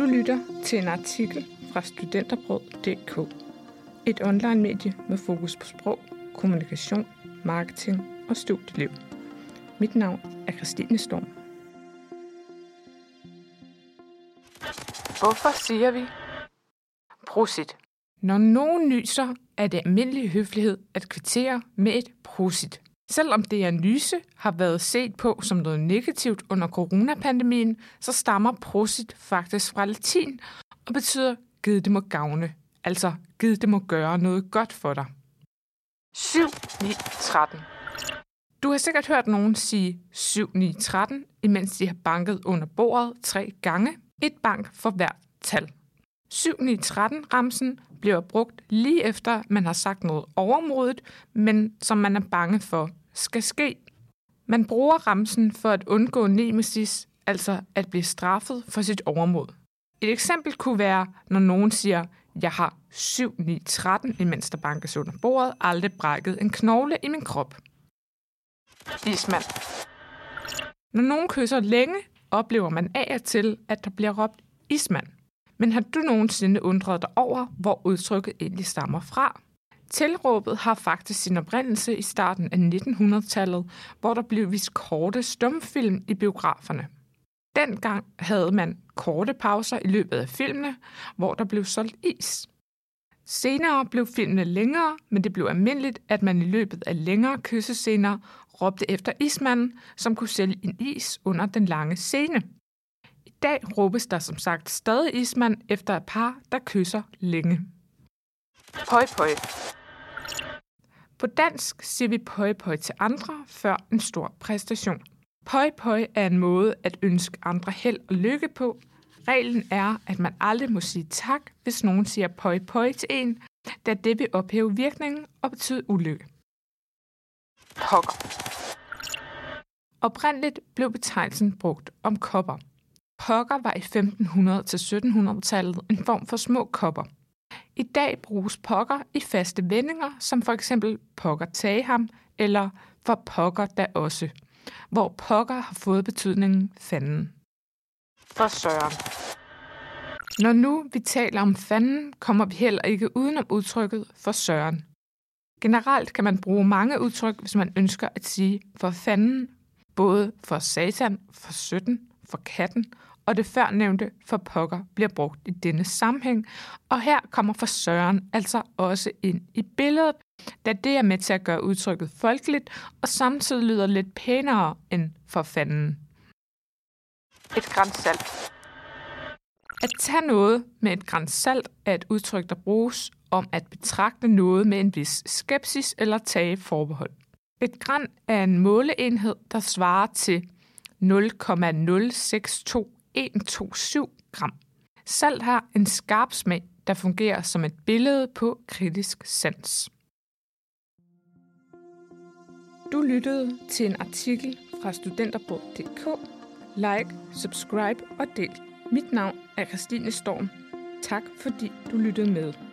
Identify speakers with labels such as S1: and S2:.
S1: Du lytter til en artikel fra studenterbrød.dk. Et online-medie med fokus på sprog, kommunikation, marketing og studieliv. Mit navn er Christine Storm. Hvorfor siger vi prosit? Når nogen nyser, er det almindelig høflighed at kvittere med et prosit. Selvom det analyse har været set på som noget negativt under coronapandemien, så stammer prosit faktisk fra latin og betyder givet det må gavne, altså givet det må gøre noget godt for dig. 7, 9, 13. Du har sikkert hørt nogen sige 7, 9, 13, imens de har banket under bordet tre gange. Et bank for hvert tal. 7, 9, 13 ramsen bliver brugt lige efter, man har sagt noget overmodigt, men som man er bange for skal ske. Man bruger ramsen for at undgå nemesis, altså at blive straffet for sit overmod. Et eksempel kunne være, når nogen siger, jeg har 7, 9, 13, imens der bankes under bordet, aldrig brækket en knogle i min krop. Ismand. Når nogen kysser længe, oplever man af og til, at der bliver råbt ismand. Men har du nogensinde undret dig over, hvor udtrykket egentlig stammer fra? Tilråbet har faktisk sin oprindelse i starten af 1900-tallet, hvor der blev vist korte stumfilm i biograferne. Dengang havde man korte pauser i løbet af filmene, hvor der blev solgt is. Senere blev filmene længere, men det blev almindeligt, at man i løbet af længere kyssescener råbte efter ismanden, som kunne sælge en is under den lange scene. I dag råbes der som sagt stadig ismand efter et par, der kysser længe. Pøj, pøj. På dansk siger vi pøj pøj til andre før en stor præstation. Pøj pøj er en måde at ønske andre held og lykke på. Reglen er, at man aldrig må sige tak, hvis nogen siger pøj pøj til en, da det vil ophæve virkningen og betyde ulykke. Pokker. Oprindeligt blev betegnelsen brugt om kopper. Pokker var i 1500- til 1700-tallet en form for små kopper – i dag bruges pokker i faste vendinger, som for eksempel pokker tage ham, eller for pokker da også, hvor pokker har fået betydningen fanden. For søren. Når nu vi taler om fanden, kommer vi heller ikke udenom udtrykket for søren. Generelt kan man bruge mange udtryk, hvis man ønsker at sige for fanden, både for satan, for søtten, for katten og det før nævnte for pokker bliver brugt i denne sammenhæng, og her kommer for søren altså også ind i billedet, da det er med til at gøre udtrykket folkeligt, og samtidig lyder lidt pænere end for fanden. Et græns salt. At tage noget med et græns salt er et udtryk, der bruges om at betragte noget med en vis skepsis eller tage forbehold. Et gran er en måleenhed, der svarer til 0,062 127 gram. Salt har en skarp smag, der fungerer som et billede på kritisk sans. Du lyttede til en artikel fra studenterbrød.dk. Like, subscribe og del. Mit navn er Christine Storm. Tak fordi du lyttede med.